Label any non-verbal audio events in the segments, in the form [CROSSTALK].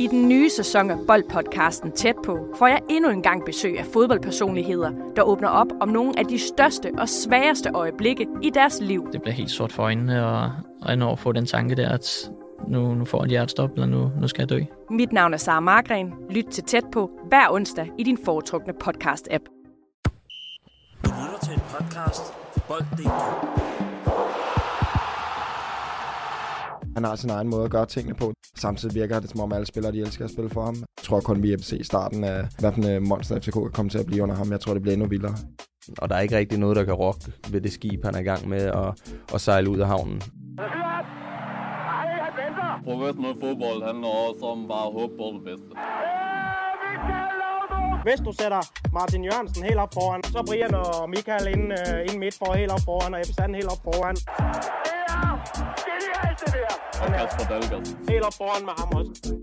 I den nye sæson af Boldpodcasten Tæt på får jeg endnu en gang besøg af fodboldpersonligheder, der åbner op om nogle af de største og sværeste øjeblikke i deres liv. Det bliver helt sort for øjnene, og, og når få den tanke der, at nu, nu får jeg et hjertestop, eller nu, nu skal jeg dø. Mit navn er Sara Margren. Lyt til Tæt på hver onsdag i din foretrukne podcast-app. Du lytter til en podcast fra Bold.dk. Han har sin egen måde at gøre tingene på. Samtidig virker det, som om alle spillere de elsker at spille for ham. Jeg tror kun, vi se starten af, hvad for en monster FCK kan komme til at blive under ham. Jeg tror, det bliver endnu vildere. Og der er ikke rigtig noget, der kan rokke ved det skib, han er i gang med at, at sejle ud af havnen. Professionel fodbold handler også om bare at håbe på det bedste. Hvis du sætter Martin Jørgensen helt op foran, så Brian og Michael ind, uh, ind midt for helt op foran, og Ebbe Sand helt op foran. Og Kasper Dahlgaard. Op foran med ham også.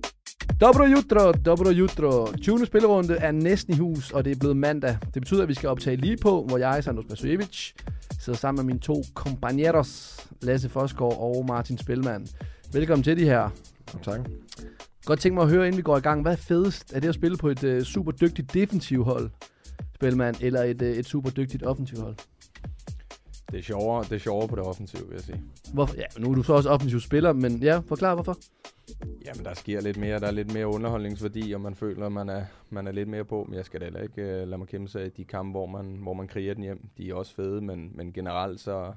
Dobro jutro, dobro jutro. 20. spillerunde er næsten i hus, og det er blevet mandag. Det betyder, at vi skal optage lige på, hvor jeg, Sandro Spasojevic, sidder sammen med mine to compañeros, Lasse Fosgaard og Martin Spilman. Velkommen til de her. Tak. Godt tænke mig at høre, inden vi går i gang. Hvad er fedest? Er det at spille på et uh, super dygtigt defensiv hold, Spilman, eller et, uh, et super dygtigt offensivt hold? Det er sjovere, det er sjovere på det offensive, vil jeg sige. Hvorfor? Ja, nu er du så også offensiv spiller, men ja, forklar hvorfor. Jamen, der sker lidt mere. Der er lidt mere underholdningsværdi, og man føler, at man er, man er lidt mere på. Men jeg skal da heller ikke uh, lade mig kæmpe sig i de kampe, hvor man, hvor man kriger den hjem. De er også fede, men, men generelt så,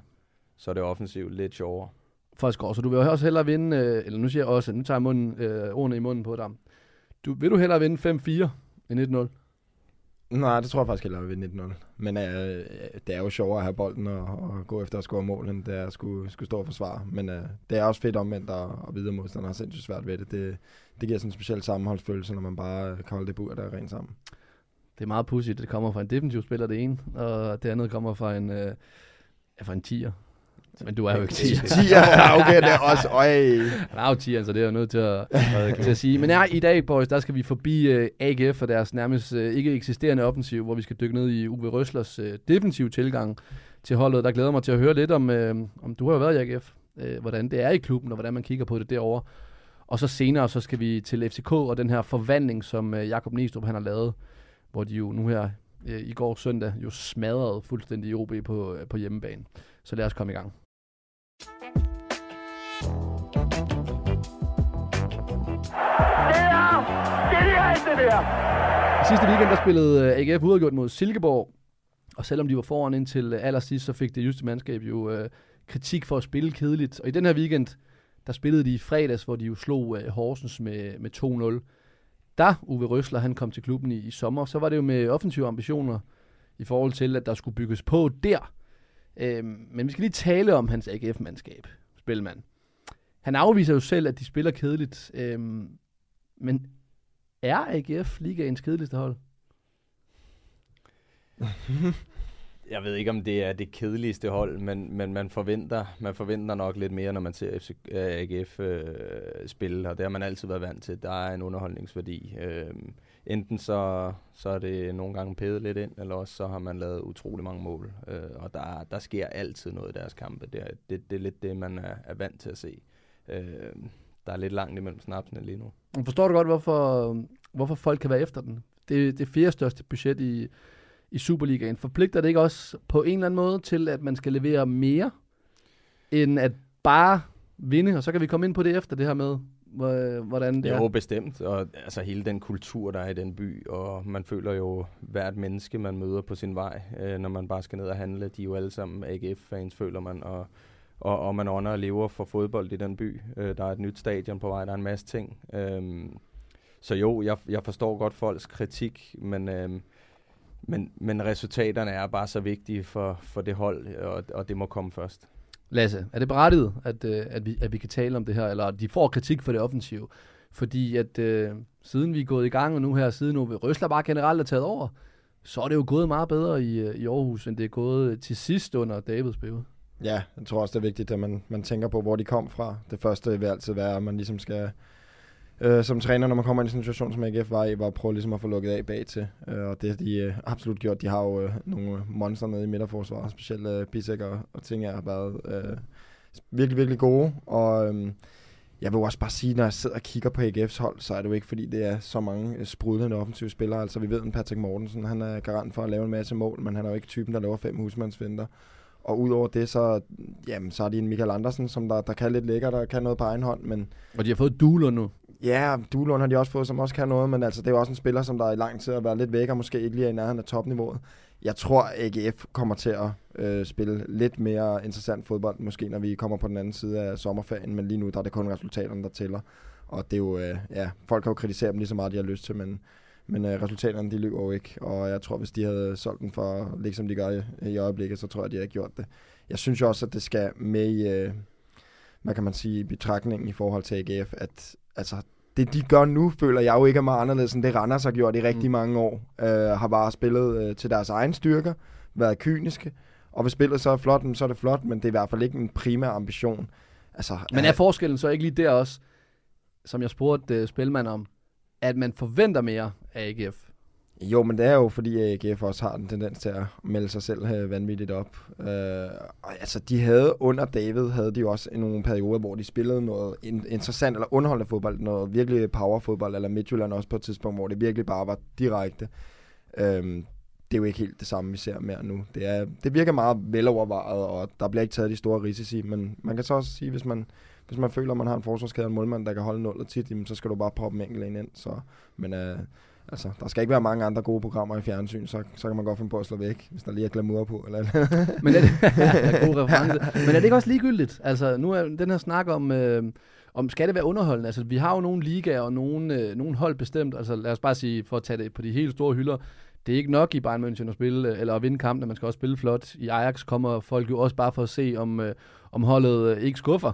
så er det offensivt lidt sjovere. Forsgaard, så du vil også hellere vinde, øh, eller nu siger jeg også, nu tager jeg munden, øh, ordene i munden på dig. Du, vil du hellere vinde 5-4 end 1-0? Nej, det tror jeg faktisk heller at vinde 1-0. Men øh, øh, det er jo sjovere at have bolden og, og gå efter at score mål, end det er at skulle, skulle stå og forsvare. Men øh, det er også fedt omvendt at, at vide, at modstanderen har sindssygt svært ved det. det. Det giver sådan en speciel sammenholdsfølelse, når man bare kan holde det bur der rent sammen. Det er meget pudsigt. Det kommer fra en defensiv spiller, det ene, og det andet kommer fra en, øh, fra en tiger. Men du er jo ikke 10. 10, ja, okay, det er også, øj. Han er jo 10, så det er jo nødt til at, til at sige. Men ja, i dag, boys, der skal vi forbi uh, AGF og deres nærmest uh, ikke eksisterende offensiv, hvor vi skal dykke ned i Uwe Røslers uh, defensiv tilgang til holdet. Der glæder mig til at høre lidt om, uh, om du har været i AGF, uh, hvordan det er i klubben, og hvordan man kigger på det derovre. Og så senere, så skal vi til FCK og den her forvandling, som uh, Jakob Næstrup han har lavet, hvor de jo nu her i går søndag jo smadrede fuldstændig OB på, på hjemmebane. Så lad os komme i gang det der! I sidste weekend der spillede øh, AGF udadgjort mod Silkeborg, og selvom de var foran indtil øh, allersidst, så fik det juste mandskab jo øh, kritik for at spille kedeligt. Og i den her weekend, der spillede de i fredags, hvor de jo slog øh, Horsens med, med 2-0. Da Uwe Røsler han kom til klubben i, i sommer, så var det jo med offensive ambitioner i forhold til, at der skulle bygges på der. Øhm, men vi skal lige tale om hans AGF-mandskab, spilmand. Han afviser jo selv, at de spiller kedeligt, øhm, men er AGF ligaens kedeligste hold? [LAUGHS] Jeg ved ikke, om det er det kedeligste hold, men, men man, forventer, man forventer nok lidt mere, når man ser FC, øh, AGF øh, spille, og det har man altid været vant til. Der er en underholdningsværdi. Øh, enten så, så er det nogle gange pædet lidt ind, eller også så har man lavet utrolig mange mål. Øh, og der, der sker altid noget i deres kampe. Det er, det, det er lidt det, man er, er vant til at se. Øh, der er lidt langt imellem snapsene lige nu. Forstår du godt, hvorfor, hvorfor folk kan være efter den? Det er det fjerde største budget i, i Superligaen. Forpligter det ikke også på en eller anden måde til, at man skal levere mere, end at bare vinde? Og så kan vi komme ind på det efter det her med, hvordan det jo, er. Jo, bestemt. Og altså hele den kultur, der er i den by, og man føler jo hvert menneske, man møder på sin vej, øh, når man bare skal ned og handle. De er jo alle sammen AGF-fans, føler man, og og, og man ånder og lever for fodbold i den by. Øh, der er et nyt stadion på vej, der er en masse ting. Øhm, så jo, jeg, jeg forstår godt folks kritik, men, øhm, men, men resultaterne er bare så vigtige for, for det hold, og, og det må komme først. Lasse, er det berettiget, at, øh, at, vi, at vi kan tale om det her, eller de får kritik for det offensive? Fordi at øh, siden vi er gået i gang, og nu her siden nu, Røsler bare generelt er taget over, så er det jo gået meget bedre i, øh, i Aarhus, end det er gået til sidst under Davids periode. Ja, jeg tror også, det er vigtigt, at man, man tænker på, hvor de kom fra. Det første vil altid være, at man ligesom skal, øh, som træner, når man kommer i en situation, som AGF var i, var at prøve ligesom at få lukket af bag til. Øh, og det har de øh, absolut gjort. De har jo øh, nogle øh, monster nede i midterforsvaret, specielt øh, Pisek og, og ting, har været øh, virkelig, virkelig gode. Og øh, jeg vil også bare sige, når jeg sidder og kigger på AGF's hold, så er det jo ikke, fordi det er så mange øh, sprudlende offensive spillere. Altså vi ved, at Patrick Mortensen, han er garant for at lave en masse mål, men han er jo ikke typen, der laver fem husmandsvinter. Og udover det, så, jamen, så er de en Michael Andersen, som der, der kan lidt lækker, der kan noget på egen hånd, men Og de har fået Duler nu. Ja, Duelund har de også fået, som også kan noget, men altså, det er jo også en spiller, som der er i lang tid har været lidt væk, og måske ikke lige er i nærheden af topniveauet. Jeg tror, AGF kommer til at øh, spille lidt mere interessant fodbold, måske når vi kommer på den anden side af sommerferien, men lige nu der er det kun resultaterne, der tæller. Og det er jo, øh, ja, folk kan jo kritisere dem lige så meget, de har lyst til, men, men øh, resultaterne, de lyver jo ikke. Og jeg tror, hvis de havde solgt den for, ligesom de gør i, i øjeblikket, så tror jeg, de har gjort det. Jeg synes jo også, at det skal med i, øh, hvad kan man sige, i betragtningen i forhold til AGF, at altså, det de gør nu, føler jeg jo ikke er meget anderledes, end det Randers har gjort i rigtig Mm. mange år. Øh, har bare spillet øh, til deres egen styrker, været kyniske, og hvis spillet så er flot, så er det flot, men det er i hvert fald ikke en primær ambition. Altså, Men er forskellen så ikke lige der også, som jeg spurgte uh, Spilman om, at man forventer mere af AGF? Jo, men det er jo fordi, AGF også har en tendens til at melde sig selv øh, vanvittigt op. Øh, og altså, de havde under David, havde de jo også nogle perioder, hvor de spillede noget interessant eller underholdende fodbold, noget virkelig powerfodbold, eller Midtjylland også på et tidspunkt, hvor det virkelig bare var direkte. Øh, det er jo ikke helt det samme, vi ser mere nu. Det, er, det virker meget velovervejet, og der bliver ikke taget de store risici, men man kan så også sige, hvis man, hvis man føler, at man har en forsvarskæde og en målmand, der kan holde nullet tit, jamen, så skal du bare proppe en enkelt en ind. Så, men øh, Altså, der skal ikke være mange andre gode programmer i fjernsyn, så, så kan man godt finde på at slå væk, hvis der lige er glamour på. Eller, [LAUGHS] Men er det, [LAUGHS] god reference. Men er det ikke også ligegyldigt? Altså, nu er den her snak om, øh, om skal det være underholdende? Altså, vi har jo nogle ligaer og nogle, øh, nogle hold bestemt. Altså, lad os bare sige, for at tage det på de helt store hylder, det er ikke nok i Bayern München at spille, øh, eller at vinde kampen, man skal også spille flot. I Ajax kommer folk jo også bare for at se, om, øh, om holdet øh, ikke skuffer.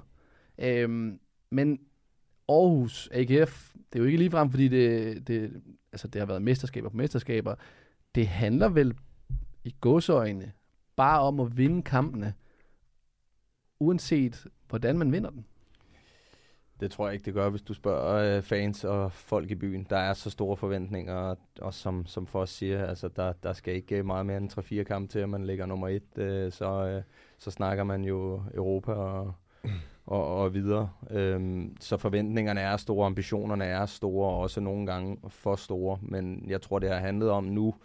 Øhm, men Aarhus, AGF, det er jo ikke ligefrem, fordi det, det, altså det har været mesterskaber på mesterskaber. Det handler vel i godsøjne bare om at vinde kampene, uanset hvordan man vinder den. Det tror jeg ikke, det gør, hvis du spørger øh, fans og folk i byen. Der er så store forventninger, og, og som, som for os siger, altså der, der skal ikke øh, meget mere end 3-4 kampe til, at man ligger nummer et. Øh, så, øh, så snakker man jo Europa og, og, og videre. Øhm, så forventningerne er store, ambitionerne er store, og også nogle gange for store. Men jeg tror, det har handlet om nu,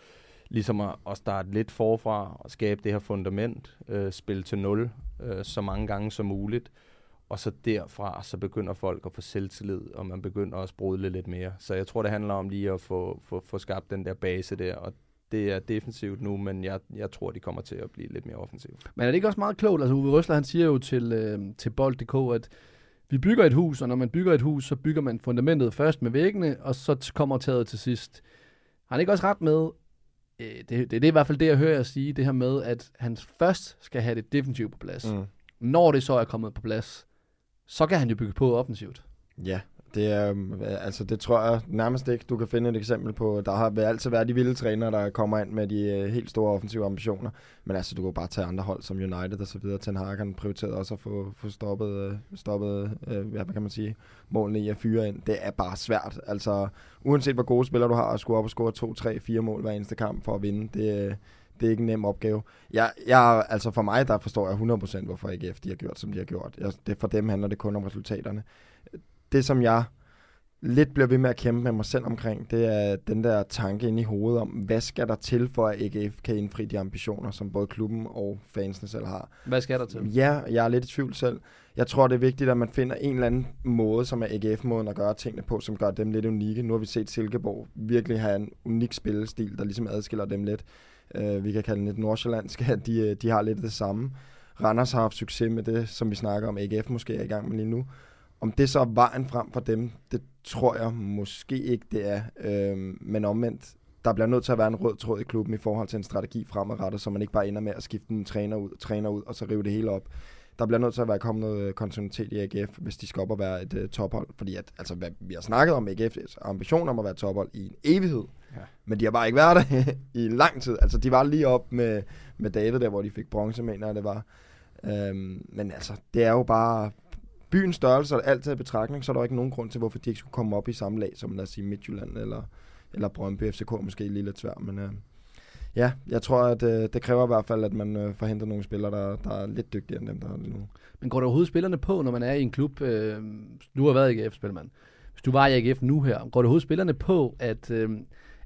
ligesom at, at starte lidt forfra og skabe det her fundament, øh, spille til nul øh, så mange gange som muligt. Og så derfra, så begynder folk at få selvtillid, og man begynder også at brodle lidt mere. Så jeg tror, det handler om lige at få, få, få skabt den der base der, og det er defensivt nu, men jeg, jeg tror, de kommer til at blive lidt mere offensivt. Men er det ikke også meget klogt? Altså Uwe Røsler, han siger jo til, øh, til bold.dk, at vi bygger et hus, og når man bygger et hus, så bygger man fundamentet først med væggene, og så t- kommer taget til sidst. Har han ikke også ret med, øh, det, det, det er i hvert fald det, jeg hører jer sige, det her med, at han først skal have det defensivt på plads. Mm. Når det så er kommet på plads, så kan han jo bygge på offensivt. Ja, det er, øhm, altså det tror jeg nærmest ikke, du kan finde et eksempel på. Der har altid været de vilde trænere, der kommer ind med de øh, helt store offensive ambitioner. Men altså, du kan bare tage andre hold som United og så videre. Ten Hag han prioriteret også at få, få stoppet, øh, stoppet øh, hvad kan man sige, målene i at fyre ind. Det er bare svært. Altså, uanset hvor gode spillere du har, at skulle op og score 2, 3, 4 mål hver eneste kamp for at vinde, det, øh, det er ikke en nem opgave. Jeg, jeg, altså for mig, der forstår jeg 100% hvorfor AGF de har gjort, som de har gjort. Jeg, det, for dem handler det kun om resultaterne. Det, som jeg lidt bliver ved med at kæmpe med mig selv omkring, det er den der tanke inde i hovedet om, hvad skal der til for, at AGF kan indfri de ambitioner, som både klubben og fansene selv har. Hvad skal der til? Ja, jeg er lidt i tvivl selv. Jeg tror, det er vigtigt, at man finder en eller anden måde, som er AGF-måden at gøre tingene på, som gør dem lidt unikke. Nu har vi set Silkeborg virkelig have en unik spillestil, der ligesom adskiller dem lidt. Uh, vi kan kalde den lidt nordsjællandsk, at de, de har lidt det samme. Randers har haft succes med det, som vi snakker om, AGF måske er i gang med lige nu. Om det så er vejen frem for dem, det tror jeg måske ikke, det er. Øhm, men omvendt, der bliver nødt til at være en rød tråd i klubben i forhold til en strategi fremadrettet, så man ikke bare ender med at skifte en træner ud, træner ud og så rive det hele op. Der bliver nødt til at være kommet noget kontinuitet i AGF, hvis de skal op og være et uh, tophold. Fordi at, altså, hvad, vi har snakket om AGF's ambition om at være tophold i en evighed. Ja. Men de har bare ikke været der [LAUGHS] i lang tid. Altså, de var lige op med, med David der, hvor de fik bronze, mener jeg, det var. Øhm, men altså, det er jo bare byens størrelse og alt i betragtning, så er der ikke nogen grund til, hvorfor de ikke skulle komme op i samme lag, som lad os sige Midtjylland eller, eller Brøndby FCK, måske lige lidt svært, men øh, Ja, jeg tror, at øh, det kræver i hvert fald, at man øh, får nogle spillere, der, der er lidt dygtigere end dem, der er lige nu. Men går der overhovedet spillerne på, når man er i en klub? Øh, du har været i AGF, spilmand. Hvis du var i AGF nu her, går der overhovedet spillerne på, at, øh,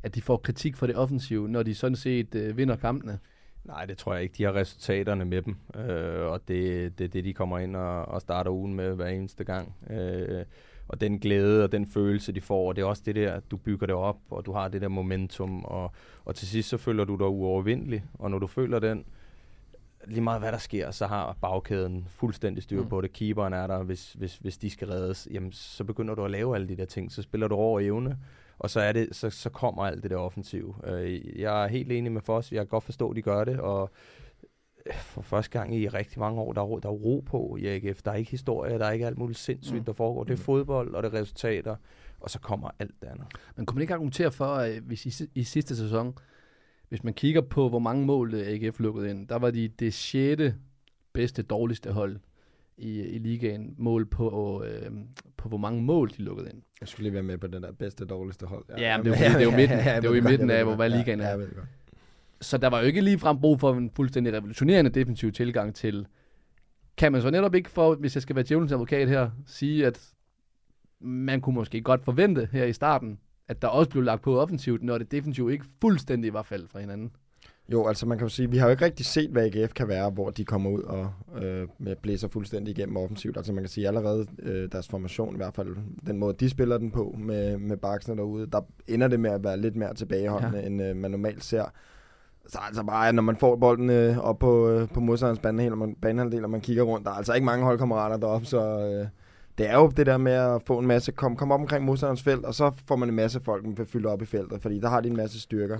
at de får kritik for det offensive, når de sådan set øh, vinder kampene? Nej, det tror jeg ikke. De har resultaterne med dem, øh, og det er det, det, de kommer ind og, og starter ugen med hver eneste gang. Øh, og den glæde og den følelse, de får, og det er også det der, du bygger det op, og du har det der momentum, og, og til sidst så føler du dig uovervindelig, og når du føler den, lige meget hvad der sker, så har bagkæden fuldstændig styr Mm. på det. Keeperen er der, hvis, hvis, hvis de skal reddes, jamen så begynder du at lave alle de der ting, så spiller du over evne, og så, er det, så, så kommer alt det der offensiv. Øh, jeg er helt enig med Foss, jeg kan godt forstå, at de gør det, og øh, for første gang i rigtig mange år, der er, ro, der er ro på i AGF. Der er ikke historie, der er ikke alt muligt sindssygt, Mm. der foregår. Det er fodbold, og det er resultater, og så kommer alt det andet. Men kunne man ikke argumentere for, hvis i, i sidste sæson, hvis man kigger på, hvor mange mål AGF lukkede ind, der var de det sjette bedste, dårligste hold i, i ligaen, mål på, øh, på hvor mange mål de lukkede ind. Jeg skulle lige være med på den der bedste dårligste hold. Ja, men det er jo det er jo midten- [LAUGHS] det er jeg jo ved i midten af, hvor- hvad ligaen ja, er. Ja, jeg det. Så der var jo ikke ligefrem brug for en fuldstændig revolutionerende defensiv tilgang til, kan man så netop ikke, for, hvis jeg skal være djævelens advokat her, sige, at man kunne måske godt forvente her i starten, at der også blev lagt på offensivt, når det defensivt ikke fuldstændig var faldet fra hinanden. Jo, altså man kan jo sige, vi har jo ikke rigtig set, hvad AGF kan være, hvor de kommer ud og øh, blæser fuldstændig igennem offensivt. Altså man kan sige allerede øh, deres formation, i hvert fald den måde, de spiller den på med, med baksene derude, der ender det med at være lidt mere tilbageholdende, ja. end øh, man normalt ser. Så altså bare, når man får bolden øh, op på, øh, på modstanderens banehalvdel, og man kigger rundt, der er altså ikke mange holdkammerater deroppe, så øh, det er jo det der med at få en masse, kom, kom op omkring modstanderens felt, og så får man en masse folk, man vil fylde op i feltet, fordi der har de en masse styrker.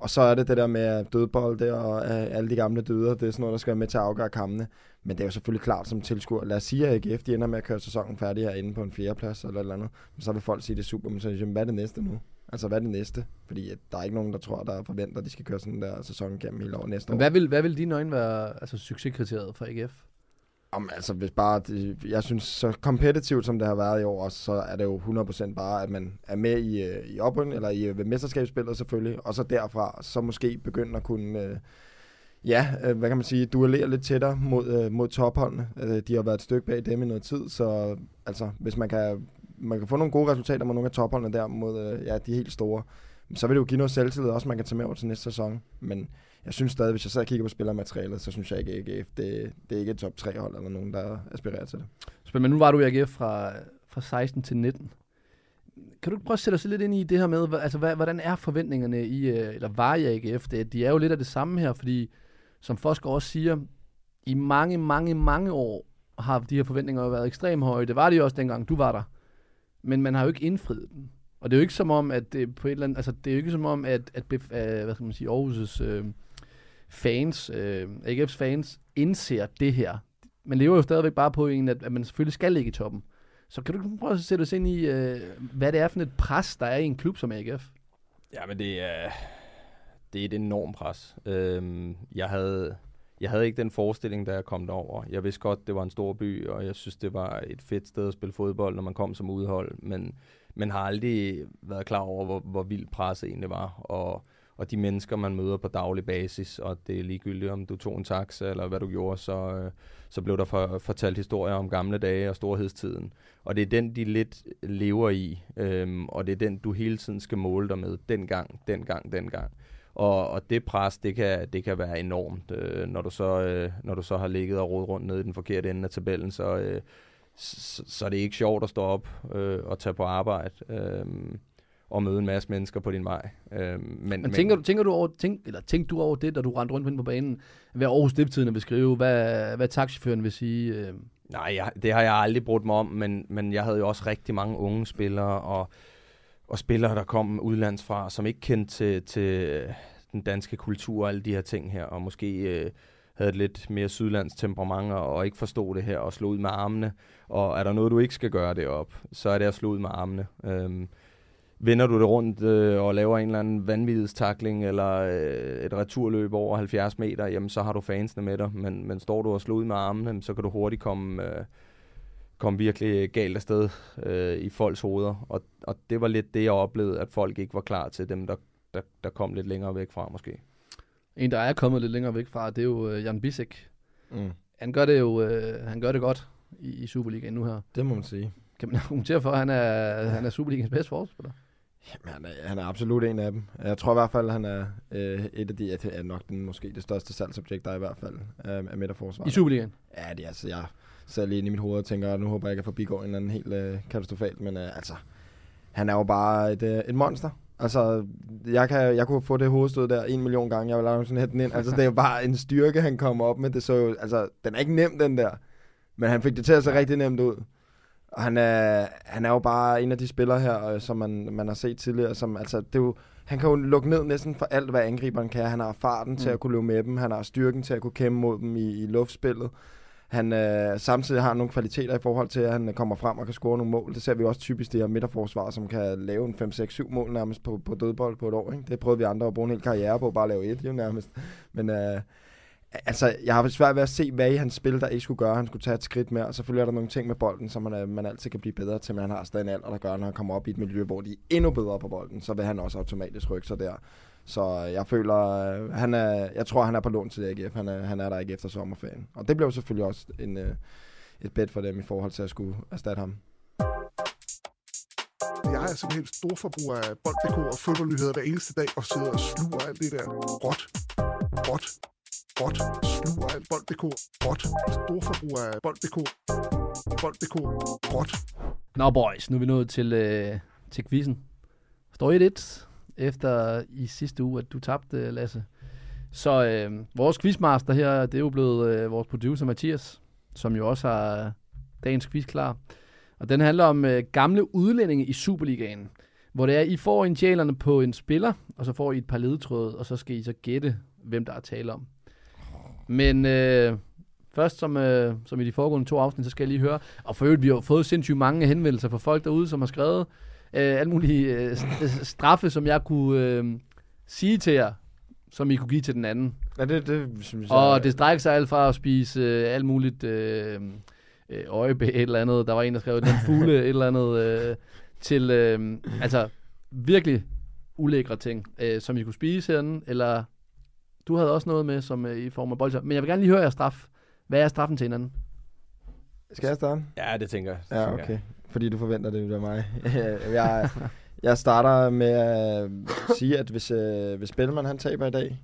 Og så er det det der med dødbolde og øh, alle de gamle døder, det er sådan noget, der skal være med til at afgøre kampene. Men det er jo selvfølgelig klart som tilskuer. Lad os sige, at AGF de ender med at køre sæsonen færdig herinde på en fjerdeplads eller et eller andet. Men så vil folk sige, det er super, men så de, hvad er det næste nu? Altså, hvad er det næste? Fordi at der er ikke nogen, der tror, der forventer, at de skal køre sådan der sæson gennem hele år næste år. hvad vil, hvad vil dine øjne være altså, succeskriteriet for AGF? Om, altså, hvis bare, det, jeg synes, så kompetitivt som det har været i år, så er det jo 100% bare, at man er med i, øh, i open, eller i øh, mesterskabsspillet selvfølgelig, og så derfra, så måske begynde at kunne, øh, ja, øh, hvad kan man sige, duellere lidt tættere mod, øh, mod topholdene. Øh, de har været et stykke bag dem i noget tid, så altså, hvis man kan, man kan få nogle gode resultater mod nogle af topholdene der, mod øh, ja, de helt store, så vil det jo give noget selvtillid også, man kan tage med over til næste sæson. Men jeg synes stadig, hvis jeg sidder og kigger på spillermaterialet, så synes jeg ikke, at AGF, det, det er ikke et top 3 hold eller nogen, der aspirerer til det. Men nu var du i AGF fra, fra 16 til 19. Kan du ikke prøve at sætte os lidt ind i det her med, altså, hvad, hvordan er forventningerne i, øh, eller var i AGF? Det, de er jo lidt af det samme her, fordi som Fosker også siger, i mange, mange, mange år har de her forventninger jo været ekstremt høje. Det var de jo også dengang, du var der. Men man har jo ikke indfriet dem. Og det er jo ikke som om, at det på et eller andet, altså det er jo ikke som om, at, at at øh, hvad skal man sige, Aarhus' øh, fans, øh, AGF's fans, indser det her. Man lever jo stadigvæk bare på en, at, at man selvfølgelig skal ligge i toppen. Så kan du ikke prøve at sætte os ind i, øh, hvad det er for et pres, der er i en klub som AGF? Ja, men det er, det er et enormt pres. Øhm, jeg, havde, jeg havde ikke den forestilling, da jeg kom derover. Jeg vidste godt, det var en stor by, og jeg synes, det var et fedt sted at spille fodbold, når man kom som udhold. Men man har aldrig været klar over, hvor, hvor vildt presset egentlig var. Og, og de mennesker, man møder på daglig basis, og det er ligegyldigt, om du tog en taxa eller hvad du gjorde, så, øh, så blev der for, fortalt historier om gamle dage og storhedstiden. Og det er den, de lidt lever i, øhm, og det er den, du hele tiden skal måle dig med, dengang, dengang, dengang. Og, og det pres, det kan, det kan være enormt, øh, når, du så, øh, når du så har ligget og rodet rundt nede i den forkerte ende af tabellen, så, øh, så, så er det ikke sjovt at stå op øh, og tage på arbejde øh, og møde en masse mennesker på din vej. Øh, men, Men tænker du, tænker du over, tænk, eller tænk du over det, da du rendte rundt på banen? Hvad Aarhus Stiftstidende vil skrive? Hvad, hvad taxichaufføren vil sige? Øh, Nej, jeg, det har jeg aldrig brugt mig om, men, men jeg havde jo også rigtig mange unge spillere, og, og spillere, der kom udlandsfra, som ikke kendte til, til den danske kultur og alle de her ting her, og måske øh, havde et lidt mere sydlands temperament, og, og ikke forstod det her, og slog ud med armene. Og er der noget, du ikke skal gøre det op, så er det at slå ud med armene. Øhm, vender du det rundt øh, og laver en eller anden vanvidstakling eller øh, et returløb over 70 meter, jamen så har du fansene med dig. Men, men står du og slår ud med armene, så kan du hurtigt komme, øh, komme virkelig galt afsted øh, i folks hoveder. Og, og det var lidt det, jeg oplevede, at folk ikke var klar til dem, der, der, der kom lidt længere væk fra måske. En, der er kommet lidt længere væk fra, det er jo øh, Jan Bisek. Mm. Han gør det jo øh, han gør det godt i, i Superligaen nu her. Det må man sige. Kan man argumentere for, at han er, han er Superligaens bedste forspiller? Jamen, han, er, han er absolut en af dem. Jeg tror i hvert fald, han er øh, et af de, at er nok den, måske det største salgsobjekt, der er i hvert fald af, af midterforsvaret. I Superligaen? Ja, det er altså, jeg sidder lige inde i mit hoved og tænker, nu håber jeg ikke, at forbi går en eller anden helt øh, katastrofalt, men øh, altså, han er jo bare et, øh, et monster. Altså, jeg, kan, jeg kunne få det hovedstød der en million gange, jeg vil lave sådan den ind. Altså, det er jo bare en styrke, han kommer op med. Det så jo, altså, den er ikke nem, den der. Men han fik det til at se rigtig nemt ud. Og han er, han er jo bare en af de spillere her, øh, som man, man har set tidligere. Som, altså, det er jo, han kan jo lukke ned næsten for alt, hvad angriberen kan. Han har farten mm. til at kunne løbe med dem. Han har styrken til at kunne kæmpe mod dem i, i luftspillet. Han øh, samtidig har nogle kvaliteter i forhold til, at han kommer frem og kan score nogle mål. Det ser vi også typisk det her midterforsvar, som kan lave en 5-6-7 mål nærmest på, på dødbold på et år. Ikke? Det prøvede vi andre at bruge en hel karriere på, bare at lave et jo nærmest. Men øh, altså, jeg har svært ved at se, hvad i hans spil, der ikke skulle gøre, han skulle tage et skridt mere. Og selvfølgelig er der nogle ting med bolden, som man, øh, man altid kan blive bedre til, men han har stadig en alder, der gør, når han kommer op i et miljø, hvor de er endnu bedre på bolden, så vil han også automatisk rykke sig der. Så øh, jeg føler, øh, han er, jeg tror, han er på lån til AGF. Han er, han er der ikke efter sommerferien. Og det blev selvfølgelig også en, et bet for dem i forhold til at skulle erstatte ham. Jeg er simpelthen stor forbruger af bold.dk og fodboldnyheder hver eneste dag, og sidder og sluger alt det der råt, råt, Bot. sluger af bold.dk, Bot. Storforbruger af bold.dk, bold.dk, Bot. Nå boys, nu er vi nået til, øh, til quizzen. Står 1-1 efter i sidste uge, at du tabte, øh, Lasse. Så øh, vores quizmaster her, det er jo blevet øh, vores producer Mathias, som jo også har dagens quiz klar. Og den handler om øh, gamle udlændinge i Superligaen, hvor det er, I får initialerne på en spiller, og så får I et par ledetråde, og så skal I så gætte, hvem der er tale om. Men øh, først, som, øh, som i de foregående to afsnit, så skal jeg lige høre, og for øvrigt, vi har fået sindssygt mange henvendelser fra folk derude, som har skrevet øh, alle mulige øh, straffe, som jeg kunne øh, sige til jer, som I kunne give til den anden. Ja, det, det synes jeg... Og det strækker sig alt fra at spise øh, alt muligt øh, øh, øjebæ, et eller andet. Der var en, der skrev den fugle, et eller andet, øh, til øh, altså virkelig ulækre ting, øh, som I kunne spise herinde, eller du havde også noget med, som øh, i form af bolcher. Men jeg vil gerne lige høre jeres straf. Hvad er straffen til hinanden? Skal jeg starte? Ja, det tænker jeg. Det Ja, tænker okay. jeg. Fordi du forventer det af mig. [LAUGHS] jeg, jeg starter med at sige, at hvis, øh, hvis Bellman han taber i dag,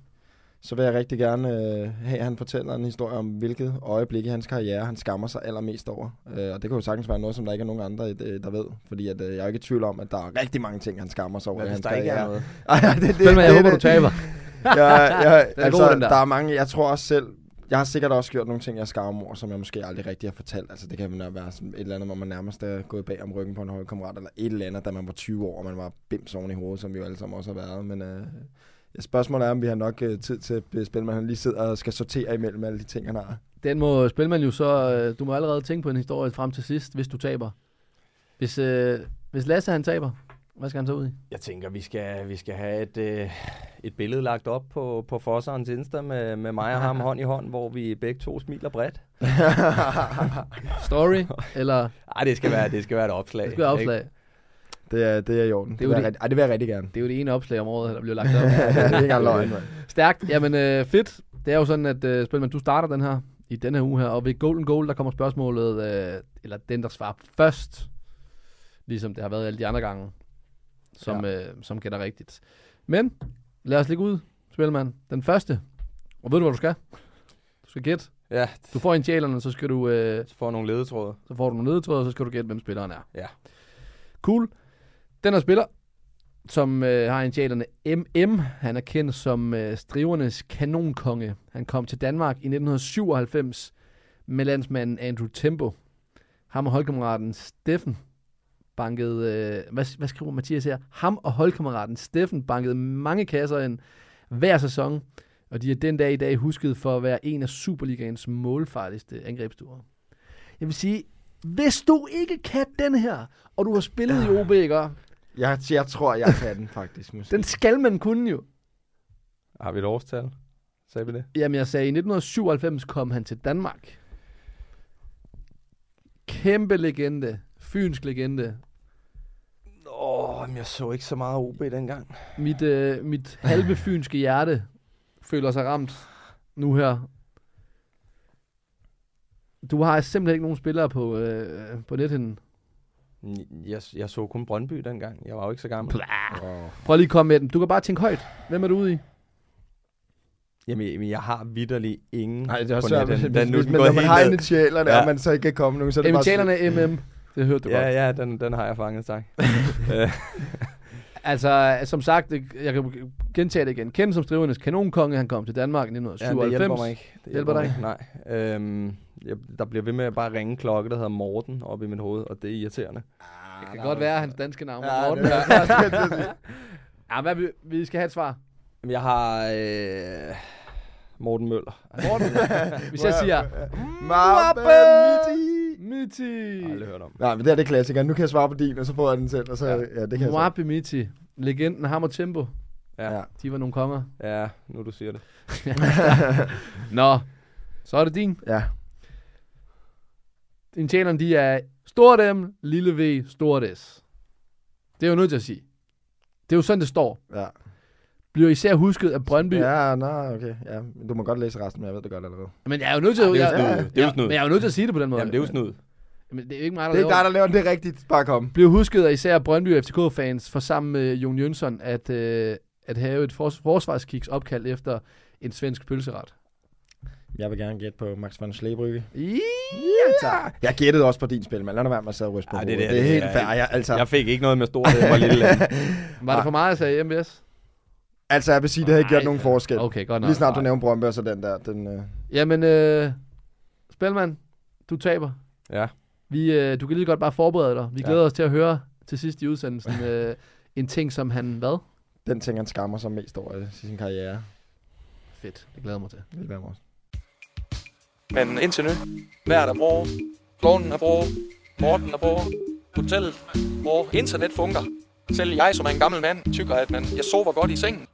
så vil jeg rigtig gerne øh, have, at han fortæller en historie om, hvilket øjeblik i hans karriere, han skammer sig allermest over. Øh, og det kan jo sagtens være noget, som der ikke er nogen andre, øh, der ved. Fordi at, øh, jeg er ikke i tvivl om, at der er rigtig mange ting, han skammer sig over i hvis hans der ikke er karriere. noget? [LAUGHS] Ej, det, det, Spil jeg håber, du taber. [LAUGHS] ja, ja, [LAUGHS] Den er altså, god, den der. der er mange, jeg tror også selv, jeg har sikkert også gjort nogle ting, jeg skammer over, som jeg måske aldrig rigtig har fortalt. Altså det kan jo være sådan et eller andet, hvor man nærmest er gået bag om ryggen på en holdkammerat, eller et eller andet, da man var 20 år, og man var bims oven i hovedet, som vi jo alle sammen også har været. Men øh, ja, spørgsmålet er, om vi har nok øh, tid til at spille, man han lige sidder og skal sortere imellem alle de ting, han har. Den må Spilman jo så... Øh, du må allerede tænke på en historie frem til sidst, hvis du taber. Hvis, øh, hvis Lasse han taber, hvad skal han så ud i? Jeg tænker, vi skal, vi skal have et, øh, et billede lagt op på, på Fosserens Insta med, med mig og ham [LAUGHS] hånd i hånd, hvor vi begge to smiler bredt. [LAUGHS] Story, eller Ej, det skal være, det skal være et opslag. det skal være ikke? opslag. Det er, det er i orden. Det, er jo vil, jeg det- rigtig, ej, det vil jeg rigtig gerne. Det er jo det ene opslag om året, der bliver lagt [LAUGHS] op. det er ikke engang løgn. Stærkt. Jamen øh, fedt. Det er jo sådan, at øh, Spilman, du starter den her i den her uge her, og ved Golden Goal, der kommer spørgsmålet, øh, eller den, der svarer først, ligesom det har været alle de andre gange, som, ja. øh, som gætter rigtigt. Men lad os ligge ud, Spilman. Den første. Og ved du, hvad du skal? Du skal gætte. Ja, Du får initialerne, så skal du... Øh, så får nogle ledetråde. så får du nogle ledetråde, og så skal du gætte, hvem spilleren er. Ja. Cool. Den her spiller, som øh, har initialerne MM, han er kendt som øh, strivernes kanonkonge. Han kom til Danmark i 1997 med landsmanden Andrew Tempo. Ham og holdkammeraten Steffen bankede, øh, hvad, hvad skriver Mathias her? Ham og holdkammeraten Steffen bankede mange kasser ind hver sæson, og de er den dag i dag husket for at være en af Superligaens målfarligste angrebsstuer. Jeg vil sige, hvis du ikke kan den her, og du har spillet i OB, ikke? Jeg, jeg tror, jeg kan den faktisk. Måske. den skal man kunne jo. Har vi et årstal? Sagde vi det? Jamen, jeg sagde, i 1997 kom han til Danmark. Kæmpe legende. Fynsk legende. Åh, men jeg så ikke så meget OB dengang. Mit, øh, mit halve fynske hjerte føler sig ramt nu her. Du har simpelthen ikke nogen spillere på, øh, på nethinden. Jeg, jeg så kun Brøndby dengang. Jeg var jo ikke så gammel. Oh. Prøv lige at komme med dem. Du kan bare tænke højt. Hvem er du ude i? Jamen, jamen, jeg har vidderligt ingen Nej, det er også svært, hvis, Den hvis, hvis, den men når man har initialerne, Ja. og man så ikke kan komme nogen, så er det bare... Initialerne er MM. Det hørte du Ja, godt. ja, den, den har jeg fanget, tak. [LAUGHS] [LAUGHS] Altså, som sagt, jeg kan gentage det igen. Kendt som strivernes kanonkonge, han kom til Danmark i ja, det 1997. hjælper mig ikke. Det Hjælper dig mig ikke. Nej. Øhm, jeg, der bliver ved med at bare ringe klokke, der hedder Morten op i mit hoved, og det er irriterende. Det kan godt være, at hans danske navn Ja, er Morten. det er sige. [LAUGHS] Ja, hvad, vi, vi skal have et svar. Jamen, Jeg har øh, Morten Møller. Morten, hvis jeg siger... Mappe Miti! Jeg har aldrig hørt om. Nej, men det er det klassikeren. Nu kan jeg svare på din, og så får jeg den selv. Og så, ja. ja det kan jeg så. Mwabi Miti. Legenden Ham og Tempo. Ja, Ja. De var nogle konger. ja, nu du siger det. [LAUGHS] Nå, så er det din. ja. Initialerne, de er stort M, lille V, stort S. Det er jo nødt til at sige. Det er jo sådan, det står. Ja. Bliver især husket af Brøndby. Ja, nå, okay. Ja, du må godt læse resten, men jeg ved det godt allerede. Men jeg er jo nødt til det er jo jeg- Det er jo snud. Men jeg er jo nødt til at sige det på den måde. Jamen, det er jo snud. Men det er jo ikke mig, der Det er laver dig, der laver. Det er rigtigt. Bare kom. Bliver husket af især Brøndby og FCK-fans for sammen med Jon Jønsson at, øh, at have et fors- forsvarskiks opkaldt efter en svensk pølseret. Jeg vil gerne gætte på Max van Sleebrygge. Ja, tak. Jeg gættede også på din spil, men lad nu være med at sidde og ryste på Ej, det er det, det, det er det helt fair. Jeg, altså, Jeg fik ikke noget med stort, det var lille. [LAUGHS] Var det for meget, jeg sagde MVS? Altså, jeg vil sige, det havde ikke gjort nogen forskel. Okay, godt nok. Lige snart du nævner Brøndby, og så den der. Den, øh... Jamen, øh, Spelman, du taber. Ja. Vi, øh, du kan lige godt bare forberede dig. Vi Ja. glæder os til at høre til sidst i udsendelsen [LAUGHS] øh, en ting, som han hvad? den ting, han skammer sig mest over i sin karriere. Fedt, det glæder mig til. Det vil være mig også. Men indtil nu, vejret er bra, klonen er bra, Morten er bra, hotellet er bra, internet fungerer. Selv jeg, som er en gammel mand, tykker, at man, jeg sover godt i sengen.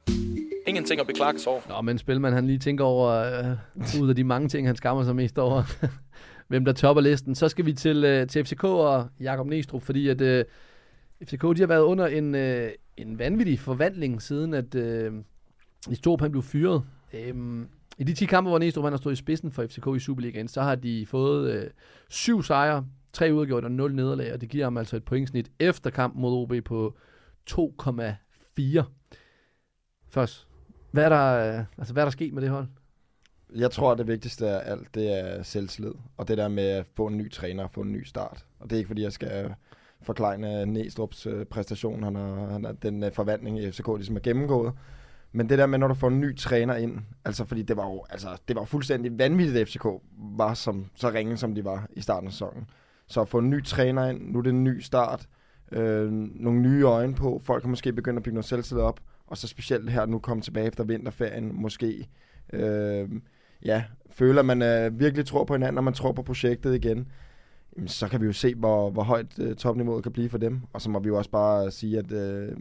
Ingenting at beklage sig over. Nå, men Spilman, han lige tænker over, øh, ud af de mange ting, han skammer sig mest over, [LAUGHS] hvem der topper listen. Så skal vi til, øh, til FCK og Jakob Næstrup, fordi at øh, FCK de har været under en, øh, en vanvittig forvandling, siden at øh, Nistrup han blev fyret. Øhm, I de 10 kampe, hvor Næstrup han har stået i spidsen for FCK i Superligaen, så har de fået øh, syv sejre, tre udgjort og 0 nederlag, og det giver ham altså et pointsnit efter kampen mod OB på 2,4. Først, hvad er, der, øh, altså, hvad er der sket med det hold? Jeg tror, at det vigtigste af alt, det er selvslid. Og det der med at få en ny træner og få en ny start. Og det er ikke, fordi jeg skal forklejne Næstrup's øh, præstation. Han har, han har den øh, forvandling i FCK, ligesom er gennemgået. Men det der med, når du får en ny træner ind, altså fordi det var jo altså, det var fuldstændig vanvittigt, at FCK var som, så ringe, som de var i starten af sæsonen. Så at få en ny træner ind, nu er det en ny start, øh, nogle nye øjne på, folk kan måske begynde at bygge noget selvtillid op, og så specielt her nu komme tilbage efter vinterferien, måske øh, ja, føler, at man øh, virkelig tror på hinanden, og man tror på projektet igen, jamen, så kan vi jo se, hvor, hvor højt øh, topniveauet kan blive for dem. Og så må vi jo også bare sige, at øh,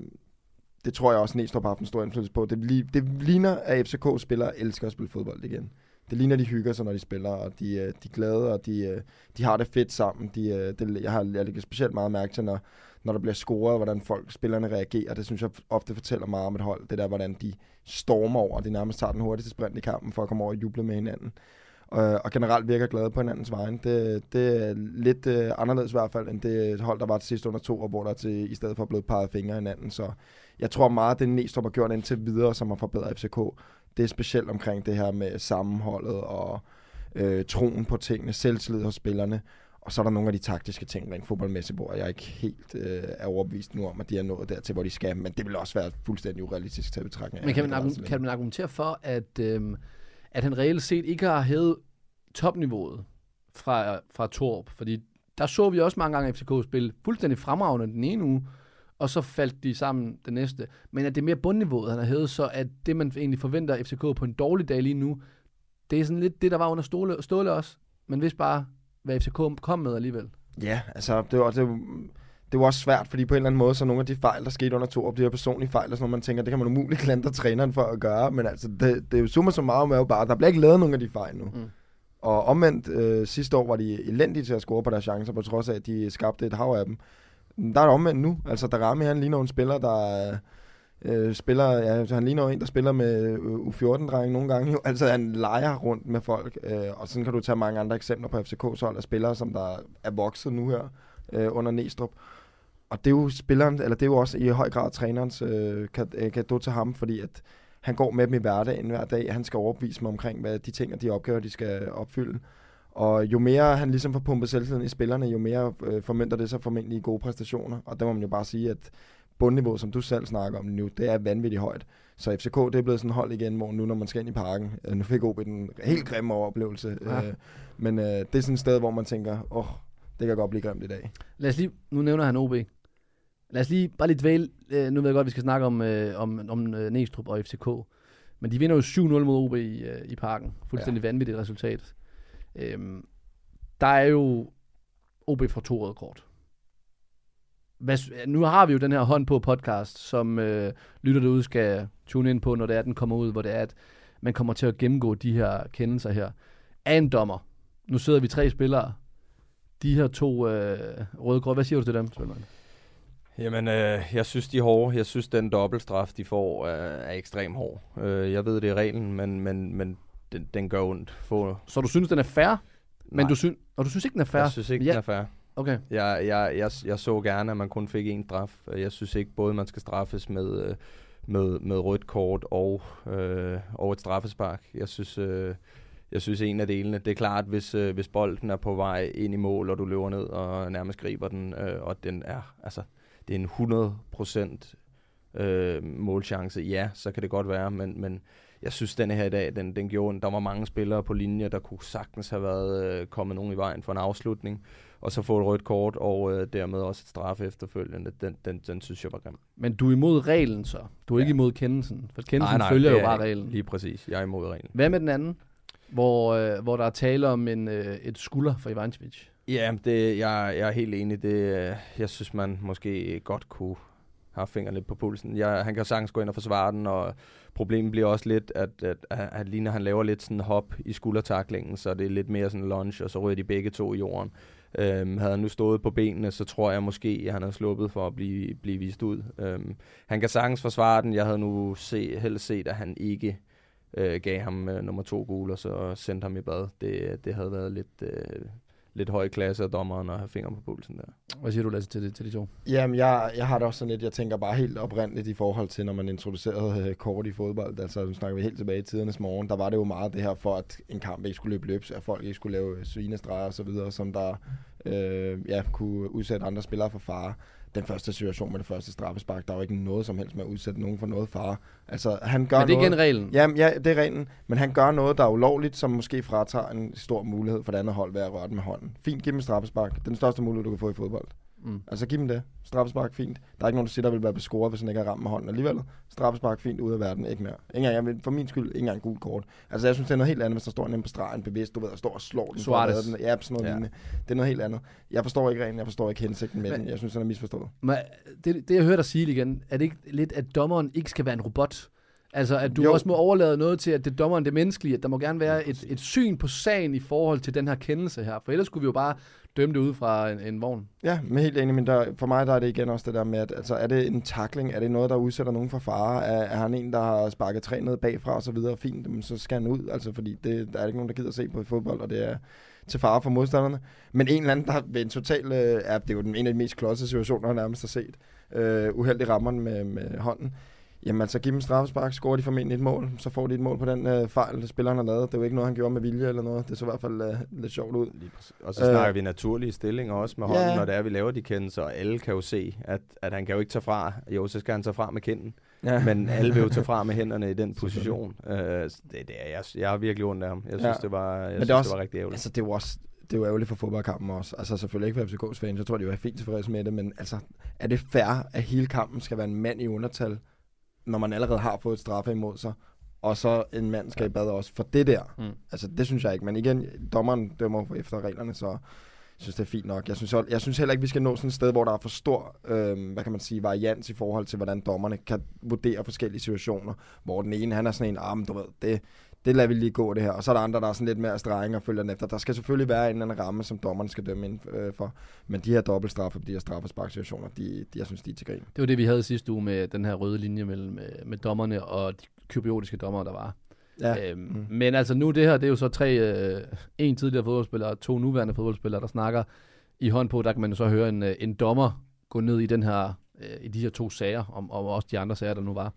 det tror jeg også, Næstrup har haft en stor indflydelse på. Det, li- det ligner, at FCK-spillere elsker at spille fodbold igen. Det ligner, de hygger sig, når de spiller, og de, øh, de er glade, og de, øh, de har det fedt sammen. De, øh, det, jeg har jeg specielt meget mærke til, når, når der bliver scoret, hvordan folk, spillerne reagerer. Det synes jeg ofte fortæller meget om et hold. Det der, hvordan de stormer over, de nærmest tager den hurtigste sprint i kampen, for at komme over og juble med hinanden. Og, og generelt virker glade på hinandens vegne. Det, det er lidt øh, anderledes i hvert fald, end det hold, der var til sidst under to, og hvor der til, i stedet for blevet peget fingre af hinanden. Så jeg tror meget, det Næstrup har gjort indtil videre, som har forbedret FCK, det er specielt omkring det her med sammenholdet og øh, troen på tingene, selvtillid hos spillerne. Og så er der nogle af de taktiske ting rent fodboldmæssigt, hvor jeg ikke helt øh, er overbevist nu om, at de er nået dertil, hvor de skal. Men det vil også være fuldstændig urealistisk til betragtning. Men kan man, kan man argumentere for, at, øhm, at han reelt set ikke har hævet topniveauet fra, fra Torp? Fordi der så vi også mange gange FCK spille fuldstændig fremragende den ene uge, og så faldt de sammen den næste. Men at det er mere bundniveauet, han har hævet, så at det, man egentlig forventer FCK på en dårlig dag lige nu, det er sådan lidt det, der var under Ståle, Ståle også. Men hvis bare, hvad FCK kom med alligevel. Ja, altså det var, det, var, det var også svært, fordi på en eller anden måde, så nogle af de fejl, der skete under to, de her personlige fejl, og sådan noget, man tænker, det kan man umuligt klandre træneren for at gøre, men altså, det, det er jo summa så meget med bare, der bliver ikke lavet nogen af de fejl nu. Mm. Og omvendt, øh, sidste år var de elendige til at score på deres chancer, på trods af, at de skabte et hav af dem. Der er det omvendt nu. Altså, Darami, han ligner en spiller, der øh, spiller, ja, han ligner jo en, der spiller med øh, U14-drenge nogle gange. Jo. Altså han leger rundt med folk, øh, og sådan kan du tage mange andre eksempler på FCK's hold af spillere, som der er vokset nu her øh, under Næstrup. Og det er jo spilleren, eller det er jo også i høj grad trænerens øh, øh gave til ham, fordi at han går med dem i hverdagen hver dag. Han skal overbevise mig omkring, hvad de ting og de opgaver, de skal opfylde. Og jo mere han ligesom får pumpet selvtilliden i spillerne, jo mere øh, formønter det sig formentlig i gode præstationer. Og der må man jo bare sige, at bundniveau, som du selv snakker om nu, det er vanvittigt højt. Så FCK, det er blevet sådan hold igen, hvor nu når man skal ind i parken, øh, nu fik OB en helt grimme oplevelse. Ja. Øh, men øh, det er sådan et sted, hvor man tænker, åh, oh, det kan godt blive grimt i dag. Lad os lige, nu nævner han OB. Lad os lige bare lidt dvæle, øh, nu ved jeg godt, at vi skal snakke om, øh, om, om øh, Næstrup og FCK. Men de vinder jo 7-0 mod OB i, øh, i parken. Fuldstændig ja. vanvittigt resultat. Øhm, der er jo OB for to røde kort. Hvad, nu har vi jo den her hånd på podcast, som øh, lytter derude skal tune ind på, når det er, den kommer ud, hvor det er, at man kommer til at gennemgå de her kendelser her. Af en dommer. Nu sidder vi tre spillere. De her to øh, røde kort. Hvad siger du til dem, Svendman? Jamen, øh, jeg synes, de er hårde. Jeg synes, den dobbeltstraf, de får, er, er ekstremt hård. Øh, jeg ved, det er reglen, men, men, men den, den gør ondt. For... Så du synes, den er fair? Men du synes, og du synes ikke, den er fair? Jeg synes ikke, ja. den er fair. Okay. Jeg, jeg, jeg, jeg så gerne, at man kun fik en straf. Jeg synes ikke, både man skal straffes med, øh, med, med rødt kort og, øh, og et straffespark. Jeg synes, øh, jeg synes en af delene. Det er klart, hvis, øh, hvis bolden er på vej ind i mål, og du løber ned og nærmest griber den, øh, og den er, altså, det er en 100 procent øh, målchance, ja, så kan det godt være, men, men jeg synes, denne her i dag, den, den gjorde, der var mange spillere på linje, der kunne sagtens have været øh, kommet nogen i vejen for en afslutning, og så få et rødt kort, og øh, dermed også et straf efterfølgende. Den, den, den synes jeg var grim. Men du er imod reglen så? Du er ja. ikke imod kendelsen? For kendelsen nej, nej, følger jo bare reglen. Lige præcis, jeg er imod reglen. Hvad med den anden? Hvor, øh, hvor der er tale om en, øh, et skulder for Ivancevic. Ja, det, jeg, jeg er helt enig. Det, øh, jeg synes, man måske godt kunne har fingrene lidt på pulsen. Jeg, han kan sagtens gå ind og forsvare den, og problemet bliver også lidt, at, at, at, at lige når han laver lidt sådan hop i skuldertaklingen, så det er lidt mere sådan lunge, og så ryger de begge to i jorden. Øhm, havde han nu stået på benene, så tror jeg måske, at han havde sluppet for at blive, blive vist ud. Øhm, han kan sagtens forsvare den. Jeg havde nu se, helst set, at han ikke øh, gav ham øh, nummer to gul, og så sendte ham i bad. Det, det havde været lidt, øh, lidt høj klasse af dommeren og have fingeren på pulsen der. Hvad siger du, Lasse, til, de, til de to? Jamen, jeg, jeg har det også sådan lidt, jeg tænker bare helt oprindeligt i forhold til, når man introducerede øh, kort i fodbold. Altså, nu snakker vi helt tilbage i tidernes morgen. Der var det jo meget det her for, at en kamp ikke skulle løbe løbs, at folk ikke skulle lave svinestreger og så videre, som der øh, ja, kunne udsætte andre spillere for fare den første situation med det første straffespark, der er jo ikke noget som helst med at udsætte nogen for noget fare. Altså, han gør men det er noget, igen reglen? Ja, ja, det er reglen. Men han gør noget, der er ulovligt, som måske fratager en stor mulighed for det andet hold ved at røre den med hånden. Fint, giv dem straffespark. Den største mulighed, du kan få i fodbold. Mm. Altså giv dem det. Straffespark, fint. Der er ikke nogen, der siger, der vil være bescoret, hvis han ikke har ramt med hånden alligevel. Straffespark, fint, ud af verden, ikke mere. Ingen jeg vil, for min skyld, ikke engang gul kort. Altså jeg synes, det er noget helt andet, hvis der står en på stregen bevidst, du ved, der står og slår den. Suarez. Den. Ja, sådan noget ja. Det er noget helt andet. Jeg forstår ikke rent, jeg forstår ikke hensigten med Men, den. Jeg synes, den er misforstået. Men det, det, jeg hørte dig sige igen, er det ikke lidt, at dommeren ikke skal være en robot? Altså, at du jo. også må overlade noget til, at det dommeren det menneskelige, at der må gerne være et, et syn på sagen i forhold til den her kendelse her. For ellers skulle vi jo bare dømme det ud fra en, en vogn. Ja, men helt enig, men der, for mig der er det igen også det der med, at altså, er det en takling, er det noget, der udsætter nogen for fare, er, er han en, der har sparket træ ned bagfra og så videre, fint, så skal han ud, altså, fordi det, der er ikke nogen, der gider at se på i fodbold, og det er til fare for modstanderne. Men en eller anden, der ved en total, øh, er, det er jo den, en af de mest klodsede situationer, han nærmest har set, øh, uheldig rammer med, med hånden, Jamen altså, giv dem straffespark, scorer de formentlig et mål, så får de et mål på den øh, fejl, spilleren har lavet. Det er jo ikke noget, han gjorde med vilje eller noget. Det så i hvert fald øh, lidt sjovt ud. Og så snakker øh, vi naturlige stillinger også med hånden, ja. når det er, vi laver de kendelser, og alle kan jo se, at, at han kan jo ikke tage fra. Jo, så skal han tage fra med kinden. Ja. Men alle vil jo tage fra med [LAUGHS] hænderne i den position. uh, det, det er, jeg, jeg har virkelig ondt af ham. Jeg synes, ja. det var, jeg synes, det, også, det var rigtig ærgerligt. Altså, det var også det jo ærgerligt for fodboldkampen også. Altså selvfølgelig ikke for FCK's fans, jeg tror, de var fint tilfredse med det, men altså, er det fair, at hele kampen skal være en mand i undertal, når man allerede har fået et straffe imod sig, og så en mand skal i bad også for det der. Mm. Altså, det synes jeg ikke. Men igen, dommeren dømmer efter reglerne, så jeg synes, det er fint nok. Jeg synes, jeg synes heller ikke, vi skal nå sådan et sted, hvor der er for stor, øh, hvad kan man sige, varians i forhold til, hvordan dommerne kan vurdere forskellige situationer. Hvor den ene, han er sådan en, ah, du ved, det, det lader vi lige gå det her. Og så er der andre, der er sådan lidt mere strenge og følger den efter. Der skal selvfølgelig være en eller anden ramme, som dommeren skal dømme ind øh, for. Men de her dobbeltstraffe, de her straffesparksituationer, de, de, jeg synes, de er til grin. Det var det, vi havde sidste uge med den her røde linje mellem med, med dommerne og de kypriotiske dommere, der var. Ja. Øhm, Mm. Men altså nu det her, det er jo så tre, øh, en tidligere fodboldspiller og to nuværende fodboldspillere, der snakker i hånd på. Der kan man jo så høre en, øh, en dommer gå ned i den her, øh, i de her to sager, om, og også de andre sager, der nu var.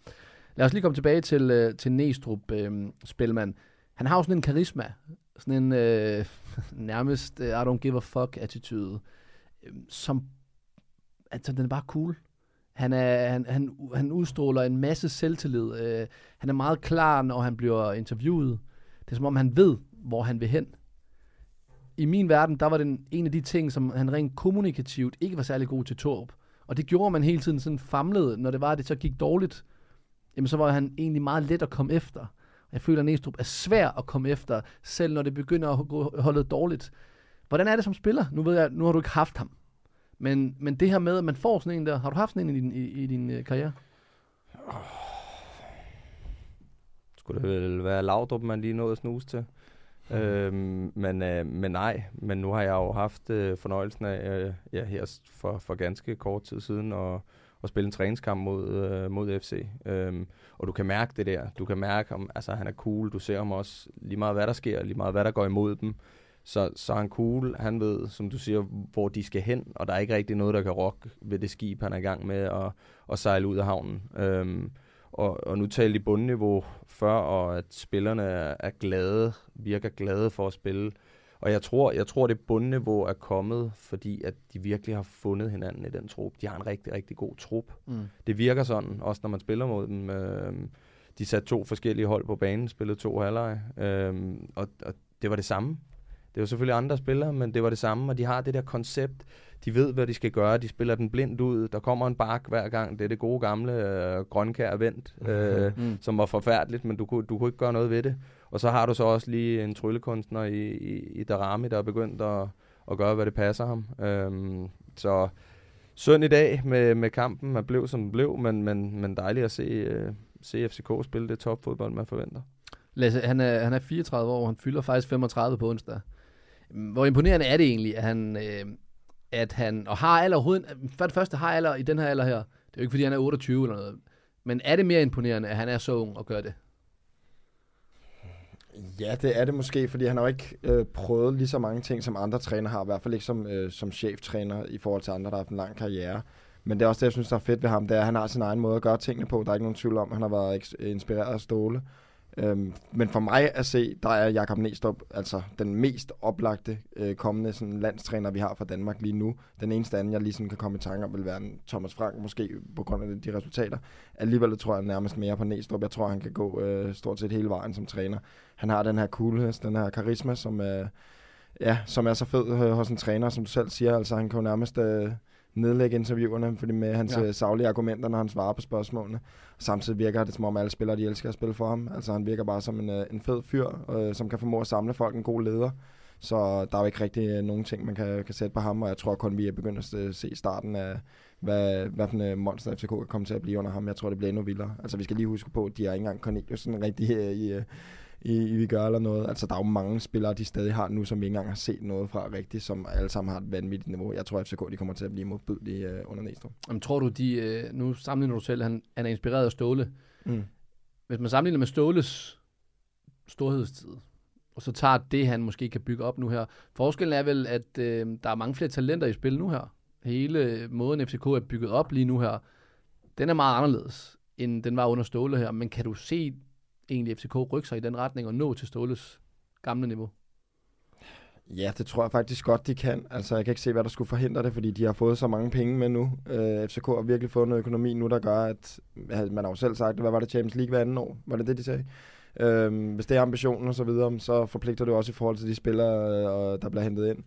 Lad os lige komme tilbage til, øh, til Næstrup, øh, Spilman. Han har jo sådan en karisma, sådan en øh, [LAUGHS] nærmest øh, I don't give a fuck attitude, øh, som, altså den er bare cool. Han, er, han, han, han udstråler en masse selvtillid. Øh, han er meget klar, når han bliver interviewet. Det er som om, han ved, hvor han vil hen. I min verden, der var den en af de ting, som han rent kommunikativt ikke var særlig god til Torp. Og det gjorde man hele tiden sådan famlede, når det var, at det så gik dårligt. Jamen, så var han egentlig meget let at komme efter. Jeg føler, at Næstrup er svær at komme efter, selv når det begynder at gå holdet dårligt. Hvordan er det som spiller? Nu ved jeg, nu har du ikke haft ham. Men, men det her med, at man får sådan en der, har du haft sådan en i din, i, i din øh, karriere? Oh. Skulle det vel være Laudrup, man lige nåede at snuse til. Øhm, men, øh, men nej, men nu har jeg jo haft øh, fornøjelsen af øh, ja, her for, for ganske kort tid siden og at spille en træningskamp mod, øh, mod FC. Øhm, og du kan mærke det der. Du kan mærke, om altså, han er cool. Du ser ham også lige meget, hvad der sker, lige meget, hvad der går imod dem. Så, så er han cool. Han ved, som du siger, hvor de skal hen, og der er ikke rigtig noget, der kan rokke ved det skib, han er i gang med at, at sejle ud af havnen. Øhm, og, og nu talte de bundniveau før, og at spillerne er, er glade, virker glade for at spille. Og jeg tror, jeg tror, det bundniveau er kommet, fordi at de virkelig har fundet hinanden i den trup. De har en rigtig, rigtig god trup. Mm. Det virker sådan, også når man spiller mod dem. Øhm, de satte to forskellige hold på banen, spillede to halvleje, øhm, og, og det var det samme. Det var selvfølgelig andre spillere, men det var det samme, og de har det der koncept. De ved, hvad de skal gøre. De spiller den blindt ud. Der kommer en bak hver gang. Det er det gode gamle øh, grønkær vendt, [LAUGHS] øh, Mm. som var forfærdeligt, men du kunne, du kunne ikke gøre noget ved det. Og så har du så også lige en tryllekunstner i, i, i Darami, der er begyndt at, at gøre, hvad det passer ham. Øhm, så synd i dag med, med kampen. Man blev, som den blev, men, men, men dejligt at se, øh, se FCK spille det topfodbold, man forventer. Lasse, han er, han er 34 år, han fylder faktisk 35 på onsdag. Hvor imponerende er det egentlig, at han, øh, at han og har alder overhovedet, for det første har alder i den her alder her, det er jo ikke fordi han er 28 eller noget, men er det mere imponerende, at han er så ung og gør det? Ja, det er det måske, fordi han har jo ikke øh, prøvet lige så mange ting, som andre træner har, i hvert fald ikke som, øh, som cheftræner i forhold til andre, der har haft en lang karriere. Men det er også det, jeg synes, der er fedt ved ham, det er, at han har sin egen måde at gøre tingene på. Der er ikke nogen tvivl om, at han har været inspireret af Ståle. Øhm, men for mig at se, der er Jakob Næstrup altså den mest oplagte øh, kommende sådan, landstræner, vi har fra Danmark lige nu. Den eneste anden, jeg lige sådan kan komme i tanke om, vil være en Thomas Frank, måske på grund af de resultater. Alligevel tror jeg nærmest mere på Næstrup. Jeg tror, han kan gå øh, stort set hele vejen som træner. Han har den her coolness, den her karisma, som, øh, ja, som er så fed øh, hos en træner, som du selv siger. Altså, han kan jo nærmest øh, nedlægge interviewerne fordi med hans Ja. ja. savlige argumenter, når han svarer på spørgsmålene. Samtidig virker det, som om alle spillere de elsker at spille for ham. Altså, han virker bare som en, øh, en fed fyr, øh, som kan formå at samle folk, en god leder. Så der er jo ikke rigtig øh, nogen ting, man kan, kan sætte på ham, og jeg tror kun, vi er begyndt at se- starten af, hvad, hvad for en monster FCK kan komme til at blive under ham. Jeg tror, det bliver endnu vildere. Altså, vi skal lige huske på, at de er ikke engang Cornelius sådan rigtig i, øh, i, i vi gør eller noget. Altså, der er jo mange spillere, de stadig har nu, som vi ikke engang har set noget fra rigtigt, som alle sammen har et vanvittigt niveau. Jeg tror, at FCK de kommer til at blive modbydelige øh, under Næstrup. Jamen, tror du, de, øh, nu sammenligner du selv, han, han er inspireret af Ståle. Mm. Hvis man sammenligner med Ståles storhedstid, og så tager det, han måske kan bygge op nu her. Forskellen er vel, at øh, der er mange flere talenter i spil nu her. Hele måden FCK er bygget op lige nu her, den er meget anderledes, end den var under Ståle her. Men kan du se egentlig FCK rykke sig i den retning og nå til Ståles gamle niveau? Ja, det tror jeg faktisk godt, de kan. Altså, jeg kan ikke se, hvad der skulle forhindre det, fordi de har fået så mange penge med nu. Øh, FCK har virkelig fået noget økonomi nu, der gør, at man har jo selv sagt, hvad var det Champions League hver anden år? Var det det, de sagde? Øh, hvis det er ambitionen og så videre, så forpligter det også i forhold til de spillere, øh, der bliver hentet ind.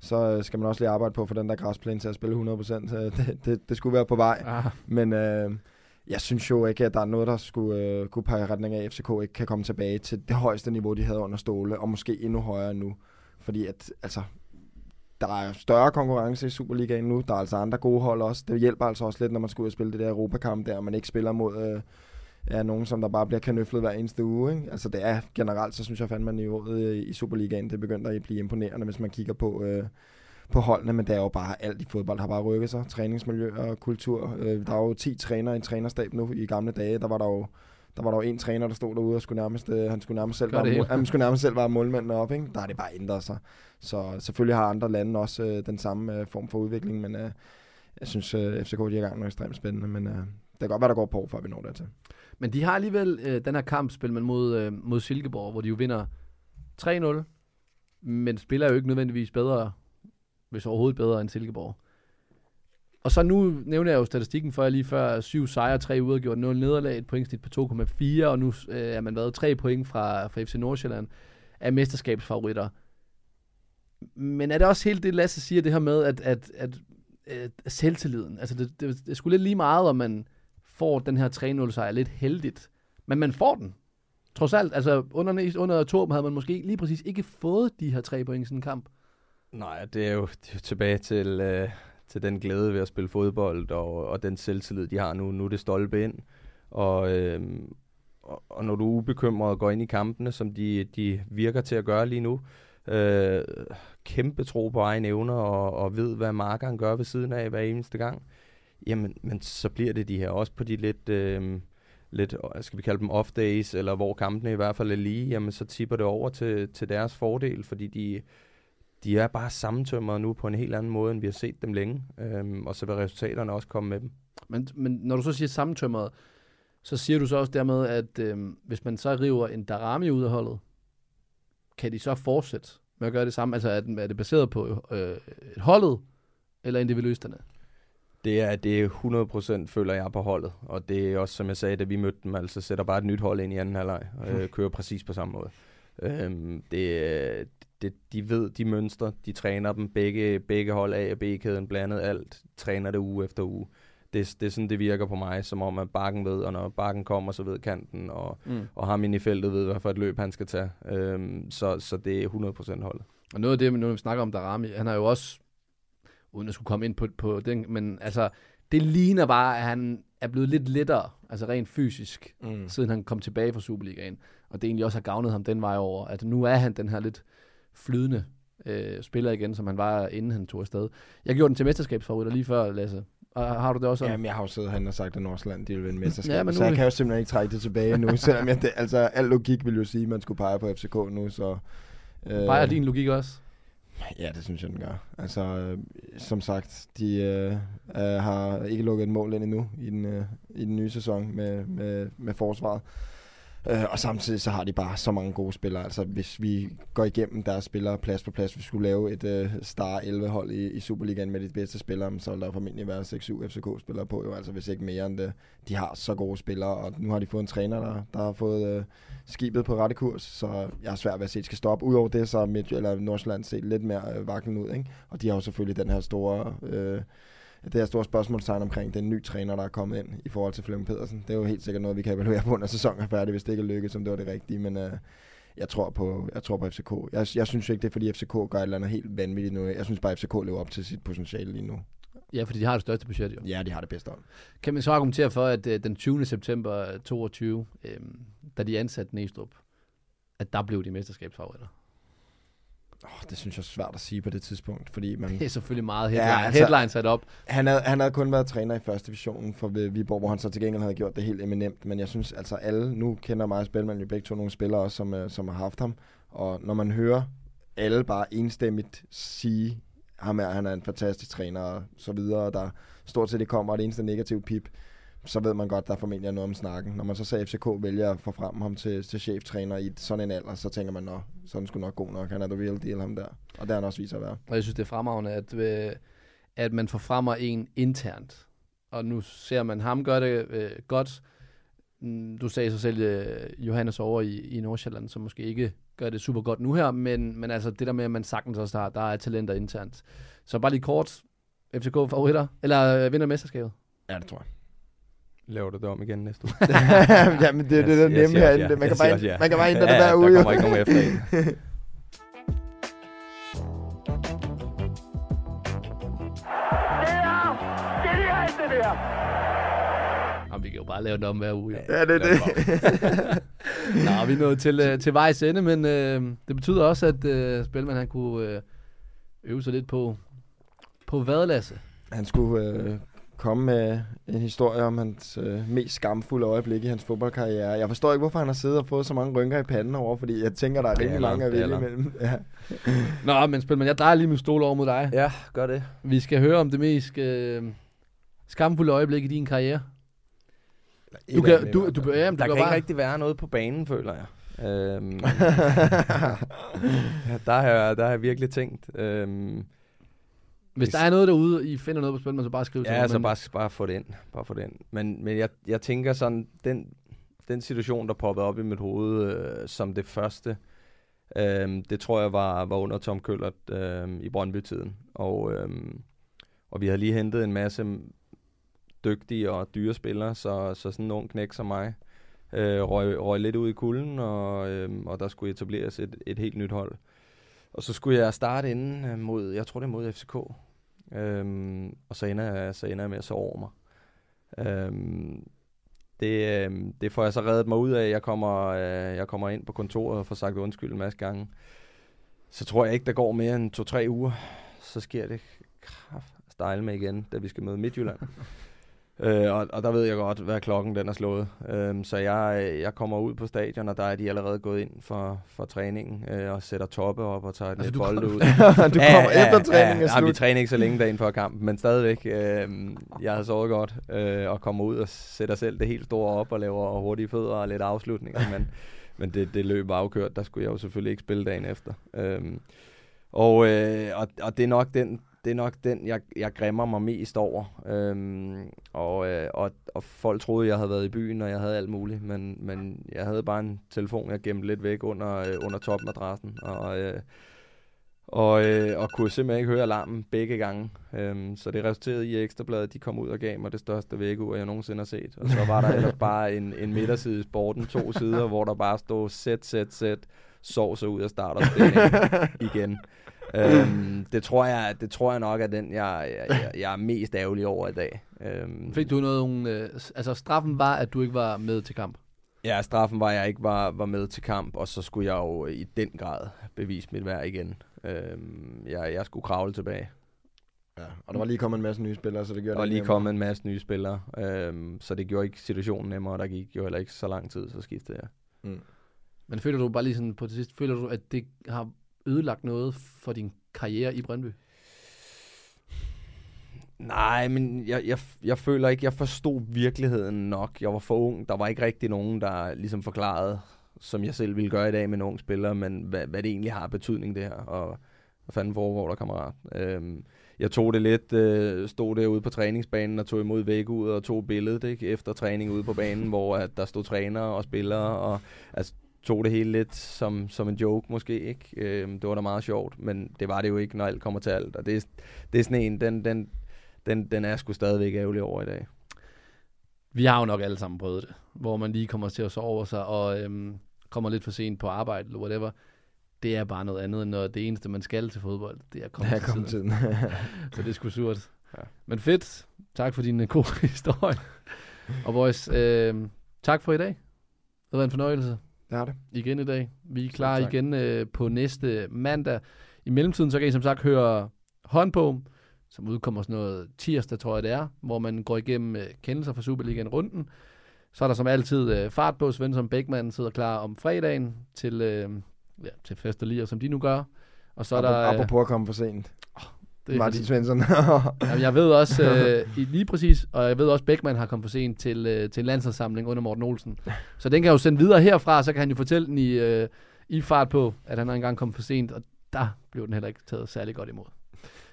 Så øh, skal man også lige arbejde på få den der græsplæne til at spille 100%. Så [LAUGHS] det, det, det skulle være på vej. Ah. Men øh, jeg synes jo ikke, at der er noget, der skulle øh, kunne pege retning af, at FCK ikke kan komme tilbage til det højeste niveau, de havde under Ståle, og måske endnu højere nu. Fordi at, altså, der er større konkurrence i Superligaen nu. Der er altså andre gode hold også. Det hjælper altså også lidt, når man skal ud og spille det der Europakamp der, og man ikke spiller mod øh, ja nogen, som der bare bliver kanøflet hver eneste uge. Ikke? Altså det er generelt, så synes jeg fandme, at niveauet øh, i Superligaen, det begynder at blive imponerende, hvis man kigger på, øh, på holdene, men det er jo bare alt i fodbold har bare rykket sig. Træningsmiljø og kultur. Øh, der er jo 10 trænere i en trænerstab nu. I gamle dage, der var der jo der var der jo en træner, der stod derude og skulle nærmest, øh, han skulle nærmest selv Gør være, han skulle nærmest selv være målmanden op, ikke? Der er det bare ændret sig. Så selvfølgelig har andre lande også øh, den samme øh, form for udvikling, men øh, jeg synes, øh, FCK de er i gang med ekstremt spændende, men øh, det kan godt være, der går på, før vi når dertil. Men de har alligevel øh, den her kamp, spiller man mod, øh, mod Silkeborg, hvor de jo vinder 3-0, men spiller jo ikke nødvendigvis bedre, hvis overhovedet bedre end Silkeborg. Og så nu nævner jeg jo statistikken for jer lige før, 7 sejre, 3 udgjort, 0 nederlag, et pointsnit på 2,4, og nu øh, er man været 3 point fra, fra FC Nordsjælland af mesterskabsfavoritter. Men er det også helt det, Lasse siger, det her med, at, at, at, at selvtilliden, altså det, det, det er sgu lidt lige meget, om man får den her 3-0 sejr lidt heldigt, men man får den. Trods alt, altså under, under Torben havde man måske lige præcis ikke fået de her tre point i sådan en kamp. Nej, det er jo, det er jo tilbage til, øh, til den glæde ved at spille fodbold, og, og den selvtillid, de har nu. Nu er det stolpe ind, og, øh, og, og når du er ubekymret og går ind i kampene, som de, de virker til at gøre lige nu, øh, kæmpe tro på egne evner, og, og ved, hvad markeren gør ved siden af hver eneste gang, jamen men så bliver det de her også på de lidt... Øh, lidt, skal vi kalde dem off days, eller hvor kampene i hvert fald er lige, jamen så tipper det over til, til deres fordel, fordi de, de er bare sammentømret nu på en helt anden måde, end vi har set dem længe, øhm, og så vil resultaterne også komme med dem. Men, men når du så siger sammentømret, så siger du så også dermed, at øh, hvis man så river en Darami ud af holdet, kan de så fortsætte med at gøre det samme? Altså er, den, er det baseret på øh, et holdet, eller individualisterne? Det er, det er 100% føler jeg på holdet, og det er også, som jeg sagde, da vi mødte dem, altså sætter bare et nyt hold ind i anden halvleg, og øh, [LAUGHS] kører præcis på samme måde. Øhm, det, det, de ved de mønstre, de træner dem, begge, begge hold A og B-kæden, blandet alt, træner det uge efter uge. Det, det er sådan, det virker på mig, som om at bakken ved, og når bakken kommer, så ved kanten, og, Mm. og ham inde i feltet ved, hvad for et løb han skal tage. Øhm, så, så det er 100% holdet. Og noget af det, når vi snakker om Darami, han har jo også, uden at skulle komme ind på, på den, men altså, det ligner bare, at han er blevet lidt lettere, altså rent fysisk, Mm. siden han kom tilbage fra Superligaen. Og det egentlig også har gavnet ham den vej over, at nu er han den her lidt flydende øh, spiller igen, som han var, inden han tog afsted. Jeg gjorde den til mesterskabsfavoritter lige før, Lasse. Og har du det også sådan? Jamen, jeg har jo siddet herinde og sagt, at Nordsjælland de vil vinde mesterskab, Ja, men så nu- jeg kan jo simpelthen ikke trække det tilbage nu, [LAUGHS] selvom jeg, det, altså, al logik vil jo sige, at man skulle pege på FCK nu, så... Øh, Bare din logik også? Ja, det synes jeg, den gør. Altså, øh, som sagt, de øh, øh, har ikke lukket et mål ind endnu i den, øh, i den nye sæson med, med, med forsvaret. Øh, og samtidig så har de bare så mange gode spillere. Altså, hvis vi går igennem deres spillere plads på plads, hvis vi skulle lave et øh, star 11-hold i, i Superligaen med de bedste spillere, så ville der formentlig være 6-7 FCK-spillere på, jo, altså hvis ikke mere end det. De har så gode spillere, og nu har de fået en træner, der, der har fået øh, skibet på rette kurs, så jeg er svært ved at se, at det skal stoppe. Udover det, så er Midt- eller Nordsjælland set lidt mere øh, vaklen ud, ikke? Og de har jo selvfølgelig den her store... Øh, det her store spørgsmålstegn omkring den nye træner, der er kommet ind i forhold til Flemming Pedersen. Det er jo helt sikkert noget, vi kan evaluere på, når sæsonen er færdig, hvis det ikke er lykkedes, som det var det rigtige. Men øh, jeg, tror på, jeg tror på FCK. Jeg, jeg synes ikke, det er fordi FCK gør et eller andet helt vanvittigt nu. Jeg synes bare, at FCK lever op til sit potentiale lige nu. Ja, fordi de har det største budget jo. Ja, de har det bedste hold. Kan man så argumentere for, at øh, den 20. september 22, øh, da de ansatte Næstrup, at der blev de mesterskabsfavoritter? Oh, det synes jeg er svært at sige på det tidspunkt, fordi man... Det er selvfølgelig meget headline, Ja, altså- headline sat op. Han havde, han havde kun været træner i første divisionen for Vi- Viborg, hvor han så til gengæld havde gjort det helt eminent. Men jeg synes altså alle, nu kender mig og Spelman jo begge to nogle spillere også, som, øh, som har haft ham. Og når man hører alle bare enstemmigt sige, ham er, han er en fantastisk træner og så videre, og der stort set ikke kommer et eneste negativt pip, så ved man godt, der er formentlig noget om snakken. Når man så ser FCK vælger at få frem ham til, til cheftræner i sådan en alder, så tænker man, nå, så den sgu nok god nok. Han er the real deal, ham der. Og det har han også vist at være. Og jeg synes, det er fremragende, at, øh, at man forfremmer en internt. Og nu ser man ham gøre det øh, godt. Du sagde så selv øh, Johannes over i, i Nordsjælland, som måske ikke gør det super godt nu her, men, men altså det der med, at man sagtens også har, der er talenter internt. Så bare lige kort, FCK favoritter, eller øh, vinder mesterskabet? Ja, det tror jeg. Laver du det om igen næste uge? [LAUGHS] [LAUGHS] Jamen, det er det, der er Jeg nemme herinde. ja. Man kan bare også ja. man kan bare ændre det Ja, hver der uge, jo. kommer ikke nogen efter en. Jamen, vi kan jo bare lave det om hver uge. Jo. Ja, det er det. [LAUGHS] Nå, vi er nået til, øh, til vejs ende, men øh, det betyder også, at øh, Spelman han kunne øh, øve sig lidt på, på vadelasse. Han skulle øh, komme med en historie om hans øh, mest skamfulde øjeblik i hans fodboldkarriere. Jeg forstår ikke, hvorfor han har siddet og fået så mange rynker i panden over, fordi jeg tænker, der er rimelig mange at det vælge imellem. [LAUGHS] Ja. Nå, men Spelman, jeg drejer lige min stol over mod dig. Ja, gør det. Vi skal høre om det mest øh, skamfulde øjeblik i din karriere. Du kan, du, du, fald. ja, du Der kan kan bare... ikke rigtig være noget på banen, føler jeg. Øhm, ja, [LAUGHS] der, har jeg, der har jeg virkelig tænkt. Øhm, Hvis der er noget derude, I finder noget på Spelman, så bare skriv til Ja, mig, så men- bare, bare få det ind. Bare få det ind. Men, men jeg, jeg tænker sådan, den, den situation, der poppede op i mit hoved øh, som det første, øh, det tror jeg var, var under Tom Køllert øh, i Brøndby-tiden. Og, øh, og vi havde lige hentet en masse dygtige og dyre spillere, så, så sådan en ung knæk som mig øh, røg, røg lidt ud i kulden, og, øh, og der skulle etableres et, et helt nyt hold. Og så skulle jeg starte inden øh, mod, jeg tror det er mod FCK, Øhm, og så ender, jeg, så ender jeg med at sove over mig. Øhm, det, øhm, det får jeg så reddet mig ud af. Jeg kommer, øh, jeg kommer ind på kontoret og får sagt undskyld en masse gange. Så tror jeg ikke, der går mere end to-tre uger. Så sker det kraft stejle med igen, da vi skal møde Midtjylland. [LAUGHS] øh, og, og der ved jeg godt, hvad klokken den er slået. Øhm, så jeg, jeg kommer ud på stadion, og der er de allerede gået ind for, for træningen øh, og sætter toppe op og tager et Altså, kom- ud. [LAUGHS] Du kommer efter træningen er ja, ja, vi slut. træner ikke så længe dagen før kampen, men stadigvæk. Øh, jeg havde sovet godt øh, og kommer ud og sætter selv det helt store op og laver hurtige fødder og lidt afslutninger, men, [LAUGHS] men det, det løb var afkørt. Der skulle jeg jo selvfølgelig ikke spille dagen efter. Øhm, og, øh, og, og det er nok den, det er nok den, jeg, jeg græmmer mig mest over. Øhm, og, øh, og, og folk troede, jeg havde været i byen, og jeg havde alt muligt, men, men jeg havde bare en telefon, jeg gemte lidt væk under, øh, under topmadrassen, og, øh, og, øh, og kunne simpelthen ikke høre alarmen begge gange. Øhm, så det resulterede i at Ekstrabladet, de kom ud og gav mig det største vækkeur, jeg nogensinde har set. Og så var der ellers [LAUGHS] bare en, en midterside i sporten, to sider, hvor der bare stod sæt, sæt, sæt, sov så ud af starterstilling [LAUGHS] igen. Øhm, det, tror jeg, det tror jeg nok er den, jeg, jeg, jeg, [LAUGHS] jeg er mest ærgerlig over i dag. Øhm, Fik du noget, øh, altså straffen var, at du ikke var med til kamp? Ja, straffen var, at jeg ikke var, var med til kamp, og så skulle jeg jo i den grad bevise mit værd igen. Øhm, jeg, jeg skulle kravle tilbage. Ja, og der var lige kommet en masse nye spillere, så det gjorde Der var det lige kommet en masse nye spillere, øhm, så det gjorde ikke situationen nemmere, og der gik jo heller ikke så lang tid, så skiftede jeg. Mm. Men føler du bare lige sådan på det sidste, føler du, at det har ødelagt noget for din karriere i Brøndby? Nej, men jeg, jeg, jeg føler ikke, jeg forstod virkeligheden nok. Jeg var for ung. Der var ikke rigtig nogen, der ligesom forklarede, som jeg selv ville gøre i dag med en ung spiller, men hvad, hvad det egentlig har betydning det her, og hvad fanden foregår der, kammerat. Øhm, jeg tog det lidt, øh, stod derude på træningsbanen og tog imod væk ud og tog billedet ikke, efter træning ude på banen, [LAUGHS] hvor at der stod trænere og spillere, og altså, tog det hele lidt som, som en joke måske, ikke? Øhm, det var da meget sjovt, men det var det jo ikke, når alt kommer til alt, og det, er- det er sådan en, den, den, den, den er jeg sgu stadigvæk ærgerlig over i dag. Vi har jo nok alle sammen prøvet det, hvor man lige kommer til at sove over sig, og øhm, kommer lidt for sent på arbejde, eller whatever. Det er bare noget andet, end når det eneste, man skal til fodbold, det er at komme Ja, til komme tiden. til den. [LAUGHS] [LAUGHS] Så det er sgu surt. Ja. Men fedt. Tak for din øh, gode [LAUGHS] historie. og boys, øh, tak for i dag. Det været en fornøjelse. Det har det. Igen i dag. Vi er klar igen øh, på næste mandag. I mellemtiden, så kan I som sagt høre håndbog, som udkommer sådan noget tirsdag, tror jeg det er, hvor man går igennem øh, kendelser fra Superligaen runden. Så er der som altid øh, fart på. Svensson Bækman sidder klar om fredagen til, øh, ja, til fest og lier, som de nu gør. Og så er der... øh, Apropos at komme for sent. Det er Martin Svensson. [LAUGHS] Jamen, jeg ved også, øh, i- lige præcis, og jeg ved også, Bækman har kommet for sent til, øh, til en landsholdssamling under Morten Olsen. Så den kan jeg jo sende videre herfra, så kan han jo fortælle den i, øh, i fart på, at han har engang kommet for sent, og der blev den heller ikke taget særlig godt imod.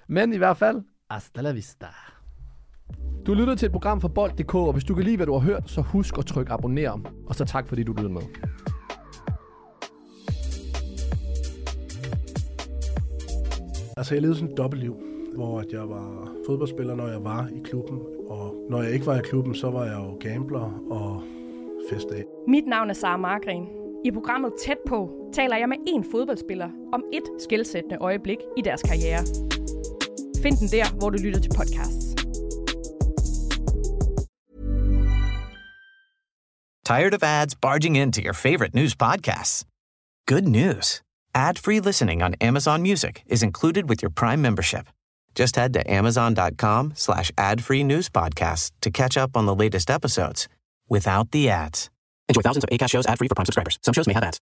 Men i hvert fald, hasta la vista. Du lytter til et program fra Bold.dk, og hvis du kan lide, hvad du har hørt, så husk at trykke abonner. Og så tak, fordi du lyttede med. Altså, jeg levede sådan et dobbeltliv, hvor at jeg var fodboldspiller, når jeg var i klubben. Og når jeg ikke var i klubben, så var jeg jo gambler og festdag. Mit navn er Sara Margren. I programmet Tæt på taler jeg med en fodboldspiller om et skældsættende øjeblik i deres karriere. Find den der, hvor du lytter til podcasts. Tired of ads barging into your favorite news podcasts? Good news. Ad-free listening on Amazon Music is included with your Prime membership. Just head to amazon.com slash ad-free news podcasts to catch up on the latest episodes without the ads. Enjoy thousands of ACAST shows ad-free for Prime subscribers. Some shows may have ads.